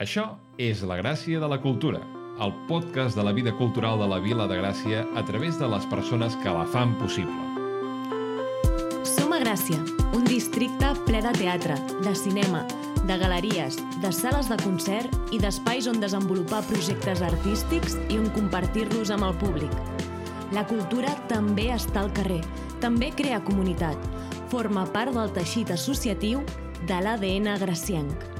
Això és La Gràcia de la Cultura, el podcast de la vida cultural de la Vila de Gràcia a través de les persones que la fan possible. Som a Gràcia, un districte ple de teatre, de cinema, de galeries, de sales de concert i d'espais on desenvolupar projectes artístics i on compartir-los amb el públic. La cultura també està al carrer, també crea comunitat, forma part del teixit associatiu de l'ADN gracienc.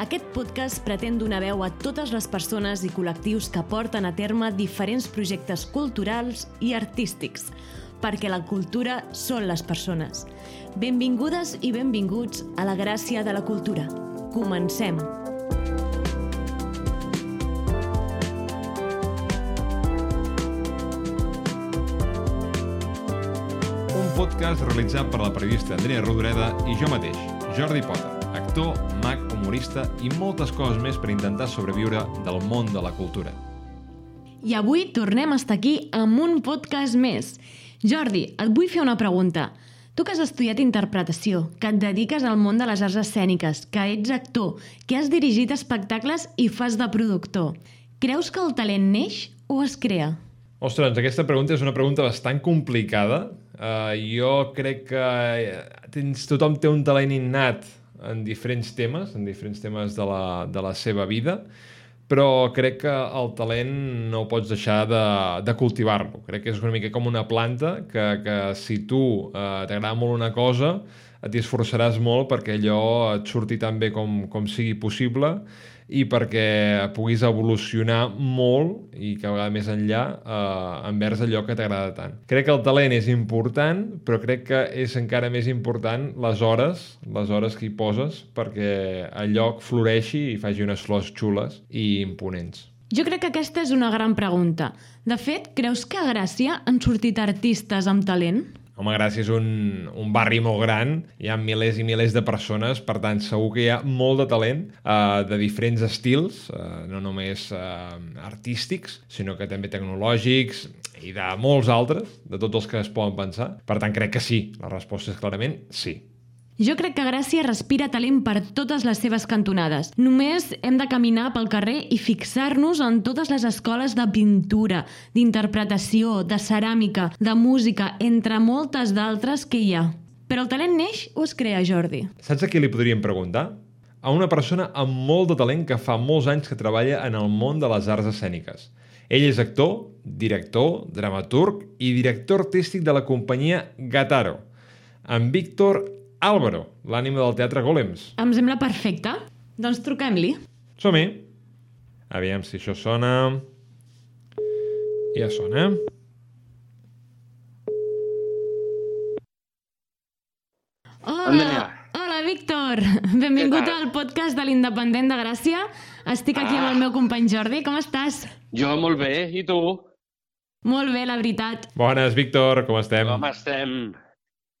Aquest podcast pretén donar veu a totes les persones i col·lectius que porten a terme diferents projectes culturals i artístics, perquè la cultura són les persones. Benvingudes i benvinguts a la gràcia de la cultura. Comencem! Un podcast realitzat per la periodista Andrea Rodoreda i jo mateix, Jordi Potter, actor, mag, humorista i moltes coses més per intentar sobreviure del món de la cultura. I avui tornem a estar aquí amb un podcast més. Jordi, et vull fer una pregunta. Tu que has estudiat interpretació, que et dediques al món de les arts escèniques, que ets actor, que has dirigit espectacles i fas de productor, creus que el talent neix o es crea? Ostres, doncs aquesta pregunta és una pregunta bastant complicada. Uh, jo crec que eh, tens, tothom té un talent innat en diferents temes, en diferents temes de la, de la seva vida, però crec que el talent no pots deixar de, de cultivar-lo. Crec que és una mica com una planta que, que si tu eh, t'agrada molt una cosa, t'hi esforçaràs molt perquè allò et surti tan bé com, com sigui possible i perquè puguis evolucionar molt i que a vegades més enllà eh, envers allò que t'agrada tant. Crec que el talent és important, però crec que és encara més important les hores, les hores que hi poses perquè el lloc floreixi i faci unes flors xules i imponents. Jo crec que aquesta és una gran pregunta. De fet, creus que a Gràcia han sortit artistes amb talent? Home, Gràcia és un, un barri molt gran, hi ha milers i milers de persones, per tant, segur que hi ha molt de talent uh, de diferents estils, uh, no només uh, artístics, sinó que també tecnològics i de molts altres, de tots els que es poden pensar. Per tant, crec que sí, la resposta és clarament sí. Jo crec que Gràcia respira talent per totes les seves cantonades. Només hem de caminar pel carrer i fixar-nos en totes les escoles de pintura, d'interpretació, de ceràmica, de música, entre moltes d'altres que hi ha. Però el talent neix o es crea, Jordi? Saps a qui li podríem preguntar? A una persona amb molt de talent que fa molts anys que treballa en el món de les arts escèniques. Ell és actor, director, dramaturg i director artístic de la companyia Gataro. En Víctor Álvaro, l'ànima del teatre Golems. Em sembla perfecte. Doncs truquem-li. Som-hi. Aviam si això sona... Ja sona. Hola, hola Víctor. Benvingut al podcast de l'Independent de Gràcia. Estic aquí amb Ah. el meu company Jordi. Com estàs? Jo molt bé, i tu? Molt bé, la veritat. Bones, Víctor, com estem? Com estem?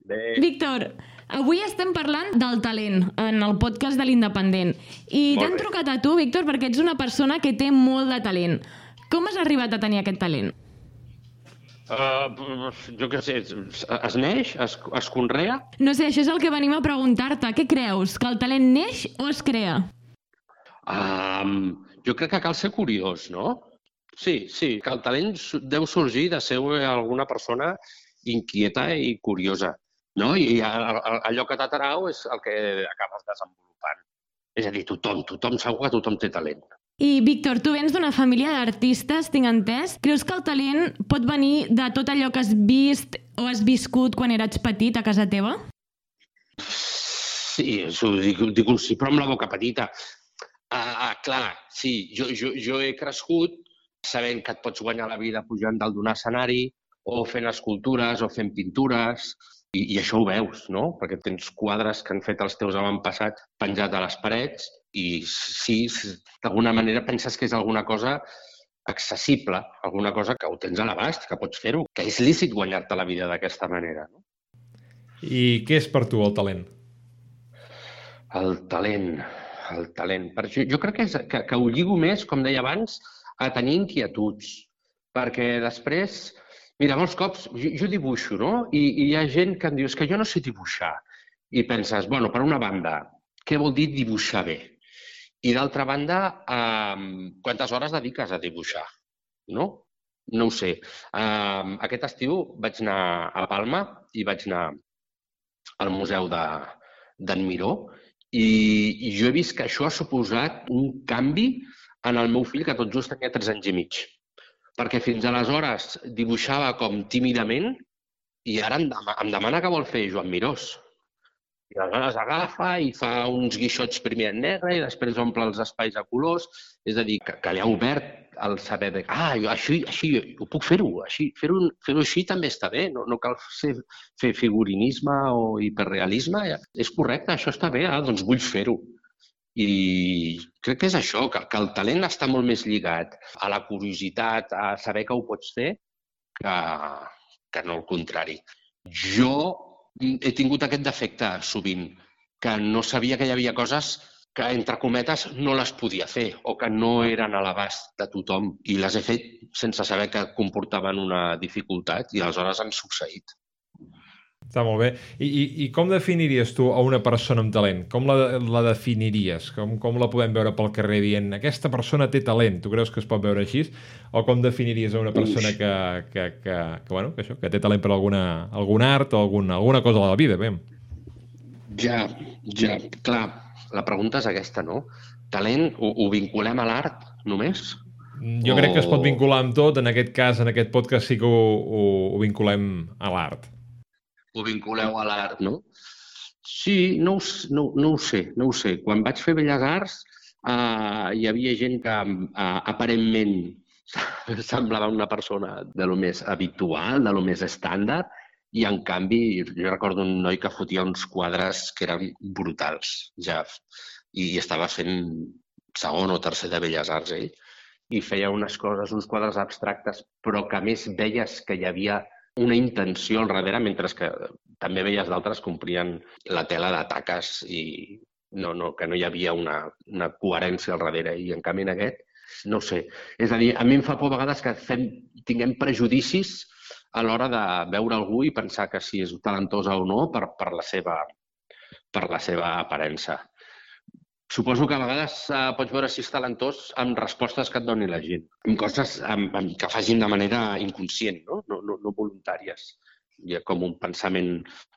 Bé. Víctor, avui estem parlant del talent en el podcast de l'Independent. I t'han trucat a tu, Víctor, perquè ets una persona que té molt de talent. Com has arribat a tenir aquest talent? Uh, jo què sé, es, es neix, es, es conrea? No sé, això és el que venim a preguntar-te. Què creus? Que el talent neix o es crea? Um, jo crec que cal ser curiós, no? Sí, sí, que el talent deu sorgir de ser alguna persona inquieta i curiosa, no? I allò que t'atrau és el que acabes desenvolupant. És a dir, tothom, tothom, segur que tothom té talent. I, Víctor, tu vens d'una família d'artistes, tinc entès. Creus que el talent pot venir de tot allò que has vist o has viscut quan eres petit a casa teva? Sí, això ho dic, dic un sí, però amb la boca petita. Ah, ah, clar, sí, jo, jo, jo he crescut sabent que et pots guanyar la vida pujant dalt d'un escenari o fent escultures o fent pintures, i, i això ho veus, no? Perquè tens quadres que han fet els teus avantpassats penjat a les parets i sí, sí, d'alguna manera penses que és alguna cosa accessible, alguna cosa que ho tens a l'abast, que pots fer-ho, que és lícit guanyar-te la vida d'aquesta manera. No? I què és per tu el talent? El talent, el talent. Per això, jo crec que, és, que, que ho lligo més, com deia abans, a tenir inquietuds. Perquè després, mira, molts cops jo, jo dibuixo, no? I, I hi ha gent que em diu, és que jo no sé dibuixar. I penses, bueno, per una banda, què vol dir dibuixar bé? I d'altra banda, eh, quantes hores dediques a dibuixar? No? No ho sé. Eh, aquest estiu vaig anar a Palma i vaig anar al Museu d'en Miró i, i jo he vist que això ha suposat un canvi en el meu fill, que tot just tenia 3 anys i mig. Perquè fins aleshores dibuixava com tímidament i ara em, demana que vol fer Joan Mirós. I aleshores agafa i fa uns guixots primer en negre i després omple els espais a colors. És a dir, que, que li ha obert el saber de ah, jo així, així ho puc fer-ho, així, fer-ho fer, així també està bé, no, no cal ser, fer figurinisme o hiperrealisme. És correcte, això està bé, ah, doncs vull fer-ho. I crec que és això, que, que el talent està molt més lligat a la curiositat, a saber que ho pots fer, que, que no el contrari. Jo he tingut aquest defecte sovint, que no sabia que hi havia coses que, entre cometes, no les podia fer o que no eren a l'abast de tothom i les he fet sense saber que comportaven una dificultat i aleshores han succeït. Està molt bé. I, i, I com definiries tu a una persona amb talent? Com la, la definiries? Com, com la podem veure pel carrer dient aquesta persona té talent? Tu creus que es pot veure així? O com definiries a una persona que, que, que, que, bueno, que, això, que té talent per alguna, algun art o alguna, alguna cosa de la vida? Bé. Ja, ja, clar, la pregunta és aquesta, no? Talent ho, ho vinculem a l'art només? Jo o... crec que es pot vincular amb tot. En aquest cas, en aquest podcast sí que ho, ho, ho vinculem a l'art ho vinculeu a l'art, no? Sí, no, no, no ho sé, no ho sé. Quan vaig fer Belles Arts eh, hi havia gent que eh, aparentment semblava una persona de lo més habitual, de lo més estàndard, i en canvi jo recordo un noi que fotia uns quadres que eren brutals, ja, i estava fent segon o tercer de Belles Arts ell, i feia unes coses, uns quadres abstractes, però que a més veies que hi havia una intenció al darrere, mentre que també veies d'altres que la tela de taques i no, no, que no hi havia una, una coherència al darrere. I en canvi en aquest, no sé. És a dir, a mi em fa por a vegades que fem, tinguem prejudicis a l'hora de veure algú i pensar que si és talentosa o no per, per, la, seva, per la seva aparença. Suposo que a vegades uh, pots veure si és talentós amb respostes que et doni la gent, amb coses amb, amb, que facin de manera inconscient, no? No, no, no voluntàries. Hi ha com un pensament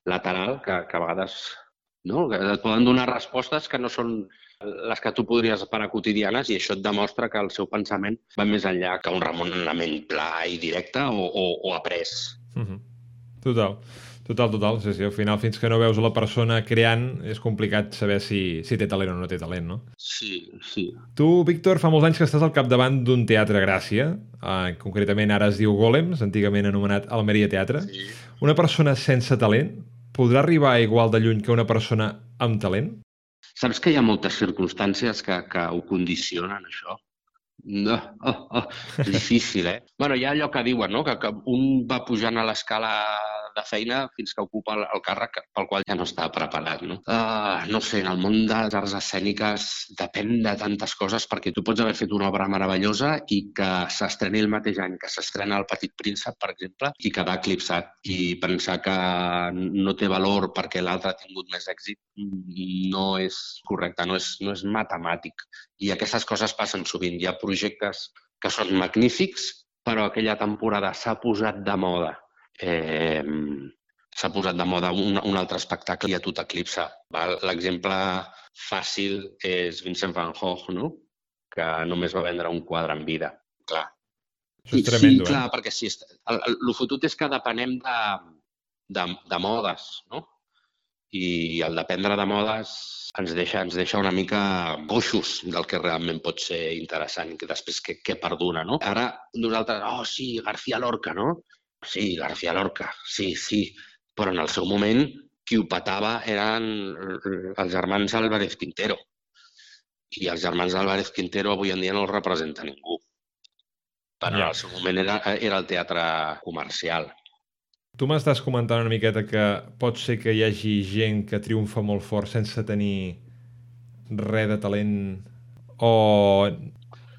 lateral que, que a vegades no? que et poden donar respostes que no són les que tu podries esperar quotidianes i això et demostra que el seu pensament va més enllà que un remonament pla i directe o, o, o après. Mm -hmm. Total. Total, total. Sí, sí, al final, fins que no veus la persona creant, és complicat saber si, si té talent o no té talent, no? Sí, sí. Tu, Víctor, fa molts anys que estàs al capdavant d'un teatre Gràcia, eh, concretament ara es diu Golems, antigament anomenat Almeria Teatre. Sí. Una persona sense talent podrà arribar igual de lluny que una persona amb talent? Saps que hi ha moltes circumstàncies que, que ho condicionen, això? No, oh, oh, difícil, eh? bueno, hi ha allò que diuen, no?, que, que un va pujant a l'escala de feina fins que ocupa el, el càrrec pel qual ja no està preparat. No, uh, no sé, en el món de les arts escèniques depèn de tantes coses perquè tu pots haver fet una obra meravellosa i que s'estreni el mateix any que s'estrena El Petit Príncep, per exemple, i quedar eclipsat i pensar que no té valor perquè l'altre ha tingut més èxit no és correcte, no és, no és matemàtic. I aquestes coses passen sovint. Hi ha projectes que són magnífics, però aquella temporada s'ha posat de moda eh, s'ha posat de moda un, un altre espectacle i a tot eclipsa. L'exemple fàcil és Vincent van Gogh, no? que només va vendre un quadre en vida. Clar. Això és tremendo, sí, clar, eh? perquè sí, el, el, el fotut és que depenem de, de, de modes, no? I el dependre de modes ens deixa, ens deixa una mica boixos del que realment pot ser interessant i que després què, què perduna, no? Ara nosaltres, oh sí, García Lorca, no? Sí, García Lorca, sí, sí, però en el seu moment qui ho patava eren els germans Álvarez Quintero. I els germans Álvarez Quintero avui en dia no els representa ningú. Però ja. en el seu moment era, era el teatre comercial. Tu m'estàs comentant una miqueta que pot ser que hi hagi gent que triomfa molt fort sense tenir res de talent o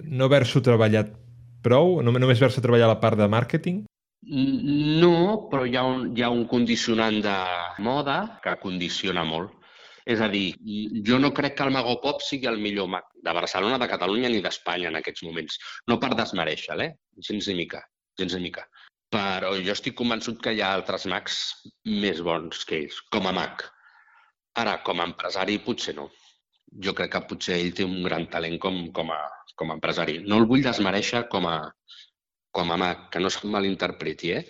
no haver-s'ho treballat prou, només haver-se treballat la part de màrqueting? No, però hi ha un, hi ha un condicionant de moda que condiciona molt. És a dir, jo no crec que el Mago Pop sigui el millor mag de Barcelona, de Catalunya ni d'Espanya en aquests moments. No per desmereixer, eh? Gens ni mica, gens ni mica. Però jo estic convençut que hi ha altres mags més bons que ells, com a mag. Ara, com a empresari, potser no. Jo crec que potser ell té un gran talent com, com, a, com a empresari. No el vull desmereixer com a, com a mag, que no se'm malinterpreti, eh?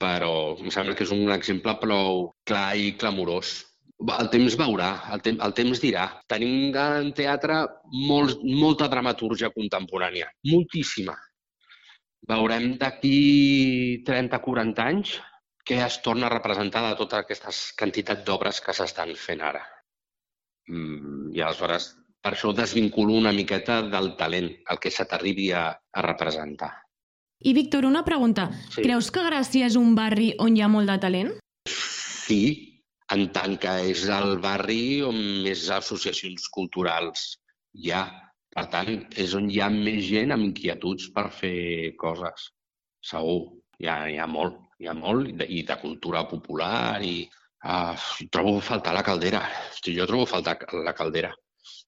però em sembla que és un exemple prou clar i clamorós el temps veurà, el, te el temps dirà. Tenim en teatre molt, molta dramatúrgia contemporània, moltíssima. Veurem d'aquí 30-40 anys què es torna a representar de tota aquesta quantitat d'obres que s'estan fent ara. Mm, I aleshores, per això desvinculo una miqueta del talent, el que se t'arribi a, a representar. I, Víctor, una pregunta. Sí. Creus que Gràcia és un barri on hi ha molt de talent? Sí, en tant que és el barri on més associacions culturals hi ha. Per tant, és on hi ha més gent amb inquietuds per fer coses. Segur. Hi ha, hi ha molt, hi ha molt, i de, i de cultura popular, i uh, trobo a faltar la caldera. Hosti, jo trobo a faltar la caldera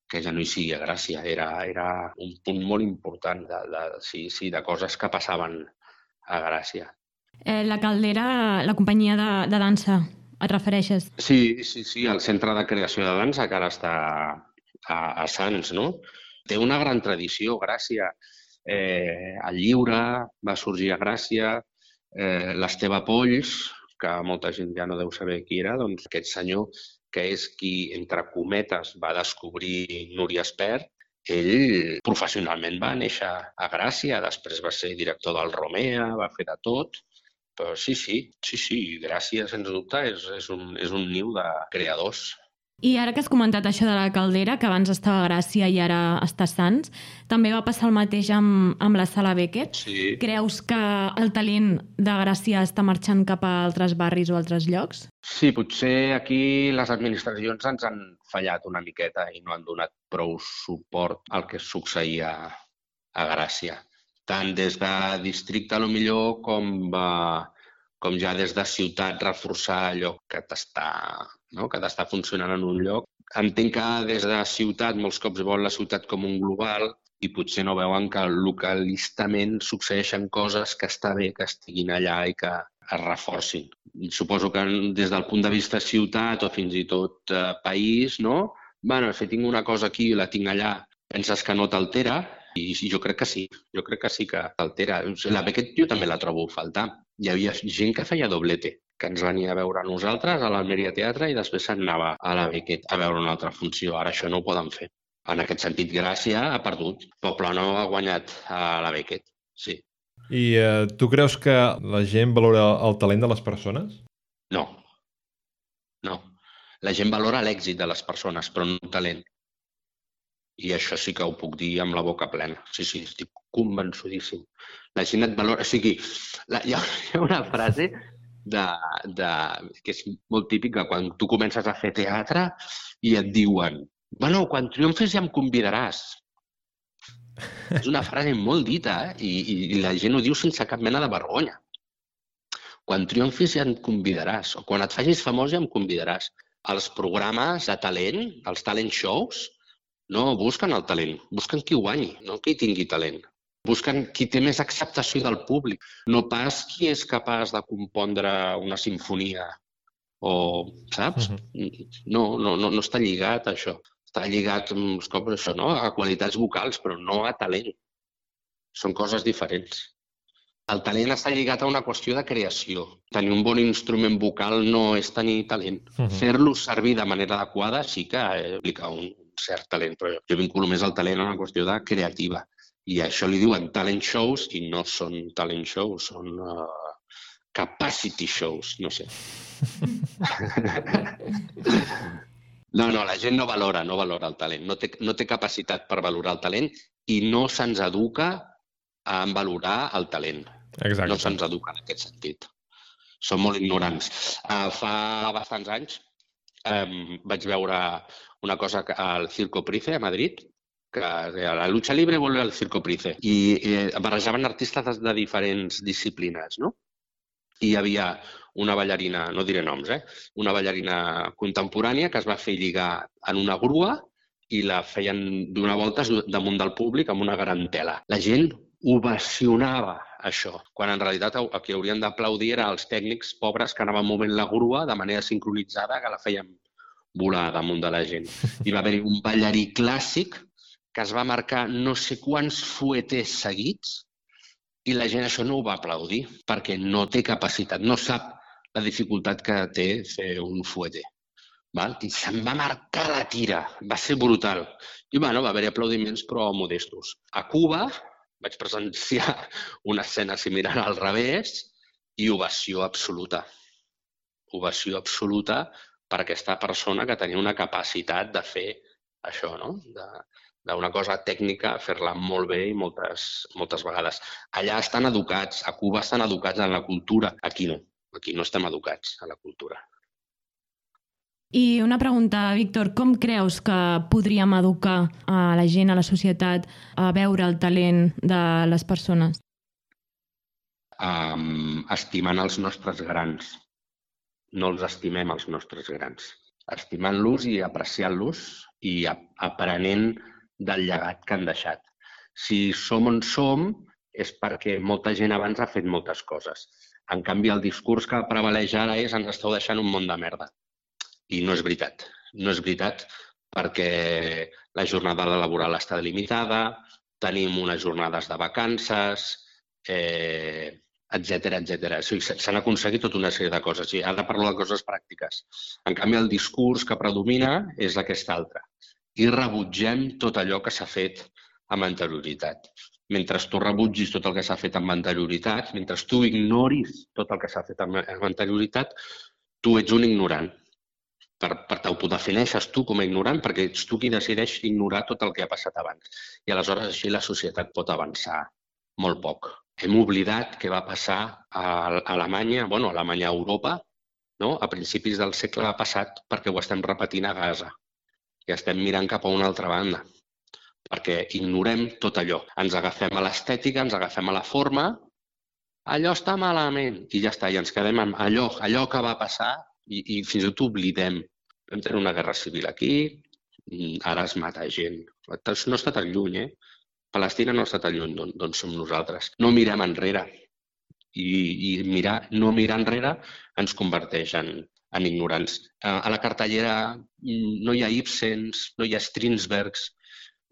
que ja no hi sigui a Gràcia. Era, era un punt molt important de, de, sí, sí, de coses que passaven a Gràcia. Eh, la Caldera, la companyia de, de dansa, et refereixes? Sí, sí, sí, el Centre de Creació de Dansa, que ara està a, a Sants, no? Té una gran tradició, Gràcia. Eh, el lliure va sorgir a Gràcia, eh, l'Esteve Polls, que molta gent ja no deu saber qui era, doncs aquest senyor que és qui, entre cometes, va descobrir Núria Espert, ell professionalment va néixer a Gràcia, després va ser director del Romea, va fer de tot, però sí, sí, sí, sí, Gràcia, sens dubte, és, és, un, és un niu de creadors. I ara que has comentat això de la caldera, que abans estava a Gràcia i ara està a Sants, també va passar el mateix amb, amb la Sala Beckett. Sí. Creus que el talent de Gràcia està marxant cap a altres barris o altres llocs? Sí, potser aquí les administracions ens han fallat una miqueta i no han donat prou suport al que succeïa a Gràcia tant des de districte, a lo millor, com, va, com ja des de ciutat reforçar allò que t'està no? que t'està funcionant en un lloc. Entenc que des de ciutat molts cops vol la ciutat com un global i potser no veuen que localistament succeeixen coses que està bé que estiguin allà i que es reforcin. Suposo que des del punt de vista ciutat o fins i tot eh, país, no? bueno, si tinc una cosa aquí i la tinc allà, penses que no t'altera i jo crec que sí, jo crec que sí que altera. La Beckett jo també la trobo a faltar. Hi havia gent que feia doblete, que ens venia a veure a nosaltres a l'Almeria Teatre i després se'n anava a la Beckett a veure una altra funció. Ara això no ho poden fer. En aquest sentit, Gràcia ha perdut. Poble no ha guanyat a la Beckett, sí. I eh, tu creus que la gent valora el talent de les persones? No. No. La gent valora l'èxit de les persones, però no el talent. I això sí que ho puc dir amb la boca plena. Sí, sí, estic convençudíssim. La gent et valora... O sigui, la, hi, ha, hi ha una frase de, de, que és molt típica quan tu comences a fer teatre i et diuen bueno, quan triomfes ja em convidaràs. És una frase molt dita eh? I, i, la gent ho diu sense cap mena de vergonya. Quan triomfis ja em convidaràs, o quan et facis famós ja em convidaràs. Els programes de talent, els talent shows, no busquen el talent, busquen qui guanyi, no qui tingui talent. Busquen qui té més acceptació del públic, no pas qui és capaç de compondre una sinfonia o, saps? Uh -huh. no, no, no, no està lligat a això. Està lligat, uns cops, això, no? a qualitats vocals, però no a talent. Són coses diferents. El talent està lligat a una qüestió de creació. Tenir un bon instrument vocal no és tenir talent. Uh -huh. Fer-lo servir de manera adequada sí que implica un, cert talent, però jo vinculo més el talent a una qüestió de creativa. I això li diuen talent shows i no són talent shows, són uh, capacity shows, no sé. no, no, la gent no valora, no valora el talent, no té, no té capacitat per valorar el talent i no se'ns educa a valorar el talent. Exacte. No se'ns educa en aquest sentit. Som molt ignorants. Uh, fa bastants anys um, vaig veure una cosa al Circo Price a Madrid, que la lucha libre vuelve al Circo Price, i eh, barrejaven artistes de, de diferents disciplines, no? I hi havia una ballarina, no diré noms, eh? una ballarina contemporània que es va fer lligar en una grua i la feien d'una volta damunt del públic amb una gran tela. La gent ovacionava això, quan en realitat el que haurien d'aplaudir era els tècnics pobres que anaven movent la grua de manera sincronitzada que la feien volar damunt de la gent. Hi va haver un ballarí clàssic que es va marcar no sé quants fueters seguits i la gent això no ho va aplaudir perquè no té capacitat, no sap la dificultat que té fer un fueter. Val? I se'n va marcar la tira, va ser brutal. I bueno, va haver-hi aplaudiments però modestos. A Cuba vaig presenciar una escena similar al revés i ovació absoluta. Ovació absoluta per aquesta persona que tenia una capacitat de fer això, no? De, d'una cosa tècnica, fer-la molt bé i moltes, moltes vegades. Allà estan educats, a Cuba estan educats en la cultura, aquí no. Aquí no estem educats a la cultura. I una pregunta, Víctor, com creus que podríem educar a la gent, a la societat, a veure el talent de les persones? Um, estimant els nostres grans. No els estimem, els nostres grans. Estimant-los i apreciant-los i aprenent del llegat que han deixat. Si som on som és perquè molta gent abans ha fet moltes coses. En canvi, el discurs que prevaleix ara és ens esteu deixant un món de merda. I no és veritat. No és veritat perquè la jornada laboral està delimitada, tenim unes jornades de vacances, eh, etc etc. O sigui, S'han aconseguit tota una sèrie de coses. I ara parlo de coses pràctiques. En canvi, el discurs que predomina és aquest altre i rebutgem tot allò que s'ha fet amb anterioritat. Mentre tu rebutgis tot el que s'ha fet amb anterioritat, mentre tu ignoris tot el que s'ha fet amb, anterioritat, tu ets un ignorant. Per, per t'autodefineixes tu com a ignorant perquè ets tu qui decideix ignorar tot el que ha passat abans. I aleshores així la societat pot avançar molt poc. Hem oblidat què va passar a Alemanya, bueno, a Alemanya, a Europa, no? a principis del segle passat, perquè ho estem repetint a Gaza i estem mirant cap a una altra banda perquè ignorem tot allò. Ens agafem a l'estètica, ens agafem a la forma, allò està malament i ja està, i ens quedem amb allò, allò que va passar i, i fins i tot oblidem. Vam tenir una guerra civil aquí, ara es mata gent. No està tan lluny, eh? Palestina no està tan lluny d'on som nosaltres. No mirem enrere. I, I mirar, no mirar enrere ens converteix en, en ignorants. A la cartellera mm, no hi ha Ibsens, no hi ha Strinsbergs,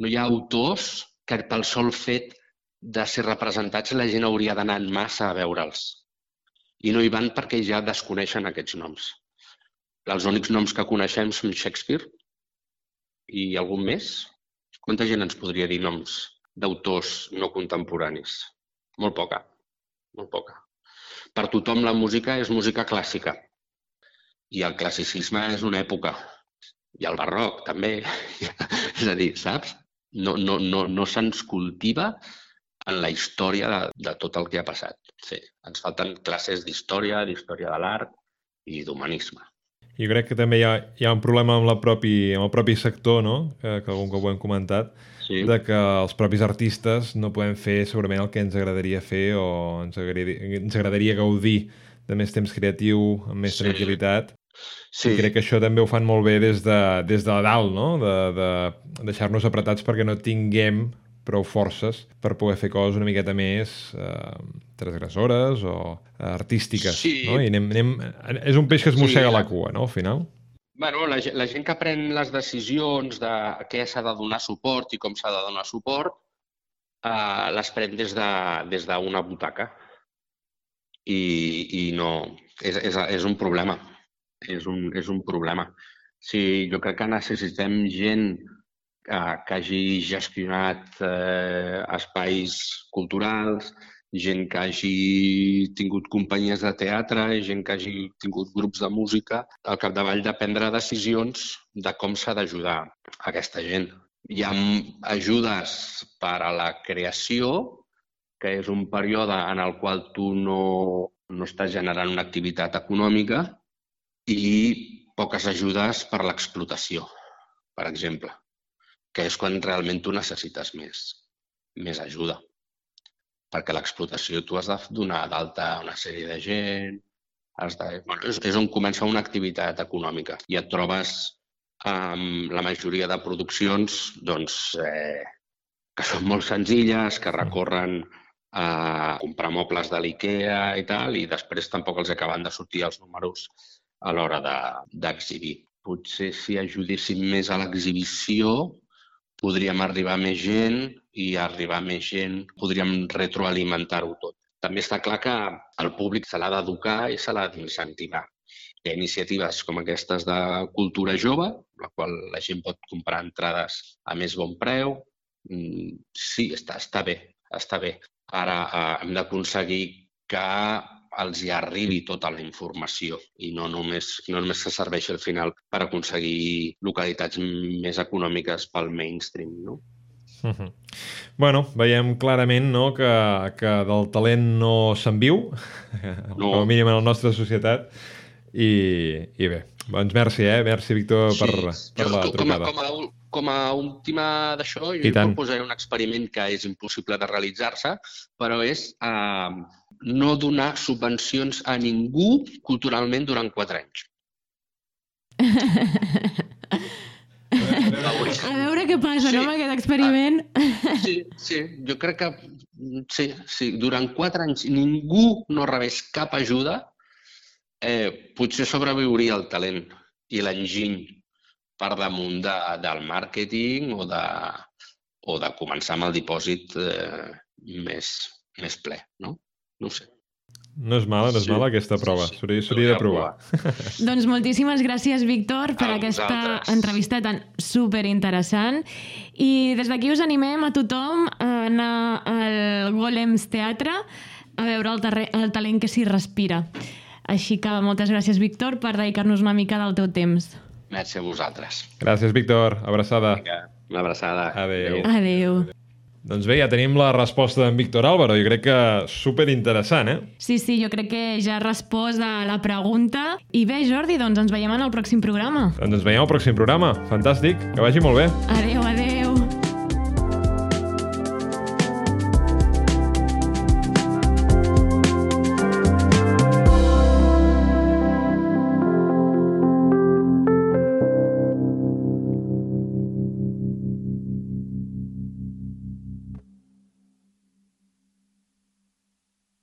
no hi ha autors que pel sol fet de ser representats la gent hauria d'anar en massa a veure'ls. I no hi van perquè ja desconeixen aquests noms. Els únics noms que coneixem són Shakespeare i algun més. Quanta gent ens podria dir noms d'autors no contemporanis? Molt poca, molt poca. Per tothom la música és música clàssica, i el classicisme és una època. I el barroc, també. és a dir, saps? No, no, no, no se'ns cultiva en la història de, de tot el que ha passat. Sí, ens falten classes d'història, d'història de l'art i d'humanisme. Jo crec que també hi ha, hi ha un problema amb, la propi, amb el propi sector, no? que, que algun cop ho hem comentat, sí. de que els propis artistes no podem fer segurament el que ens agradaria fer o ens agradaria, ens agradaria gaudir de més temps creatiu, amb més sí. tranquil·litat, Sí. I crec que això també ho fan molt bé des de, des de dalt, no? De, de deixar-nos apretats perquè no tinguem prou forces per poder fer coses una miqueta més eh, transgressores o artístiques, sí. no? I anem, anem... És un peix que es mossega sí, la cua, no?, al final. Bueno, la, la gent que pren les decisions de què s'ha de donar suport i com s'ha de donar suport, eh, les pren des d'una de, des butaca. I, i no... És, és, és un problema és un, és un problema. Sí, jo crec que necessitem gent que, que hagi gestionat eh, espais culturals, gent que hagi tingut companyies de teatre, gent que hagi tingut grups de música, al capdavall de prendre decisions de com s'ha d'ajudar aquesta gent. Hi ha ajudes per a la creació, que és un període en el qual tu no, no estàs generant una activitat econòmica, i poques ajudes per l'explotació, per exemple, que és quan realment tu necessites més, més ajuda. Perquè l'explotació tu has de donar d'alta a una sèrie de gent, has de, bueno, és, és on comença una activitat econòmica i et trobes amb la majoria de produccions doncs, eh, que són molt senzilles, que recorren a comprar mobles de l'IKEA i tal, i després tampoc els acaben de sortir els números a l'hora d'exhibir. De, Potser si ajudéssim més a l'exhibició podríem arribar més gent i arribar més gent podríem retroalimentar-ho tot. També està clar que el públic se l'ha d'educar i se l'ha d'incentivar. Hi ha iniciatives com aquestes de cultura jove, la qual la gent pot comprar entrades a més bon preu. Mm, sí, està, està bé, està bé. Ara eh, hem d'aconseguir que els hi arribi tota la informació i no només, no només se serveixi al final per aconseguir localitats més econòmiques pel mainstream. No? Uh -huh. Bueno, veiem clarament no, que, que del talent no se'n viu, no. com a mínim en la nostra societat, i, i bé, doncs merci, eh? Merci, Víctor, per, sí. per la trucada. Com a, com a, com a última d'això, jo proposaré un experiment que és impossible de realitzar-se, però és eh, no donar subvencions a ningú culturalment durant quatre anys. A veure què passa, sí. no, amb aquest experiment. Ah, sí, sí, jo crec que sí, sí. durant quatre anys ningú no rebés cap ajuda, eh, potser sobreviuria el talent i l'enginy per damunt de, del màrqueting o de, o de començar amb el dipòsit eh, més, més ple, no? No ho sé. No és mala, no és sí, mala aquesta prova. S'hauria sí, de provar. doncs moltíssimes gràcies, Víctor, per a aquesta vosaltres. entrevista tan superinteressant. I des d'aquí us animem a tothom a anar al Golems Teatre a veure el, el talent que s'hi respira. Així que moltes gràcies, Víctor, per dedicar-nos una mica del teu temps. Merci a vosaltres. Gràcies, Víctor. Abraçada. Vinga, una abraçada. Adéu. Adéu. Adéu. Doncs bé, ja tenim la resposta d'en Víctor Álvaro. Jo crec que super interessant, eh? Sí, sí, jo crec que ja ha respost a la pregunta. I bé, Jordi, doncs ens veiem en el pròxim programa. Doncs ens veiem al pròxim programa. Fantàstic, que vagi molt bé. Adéu.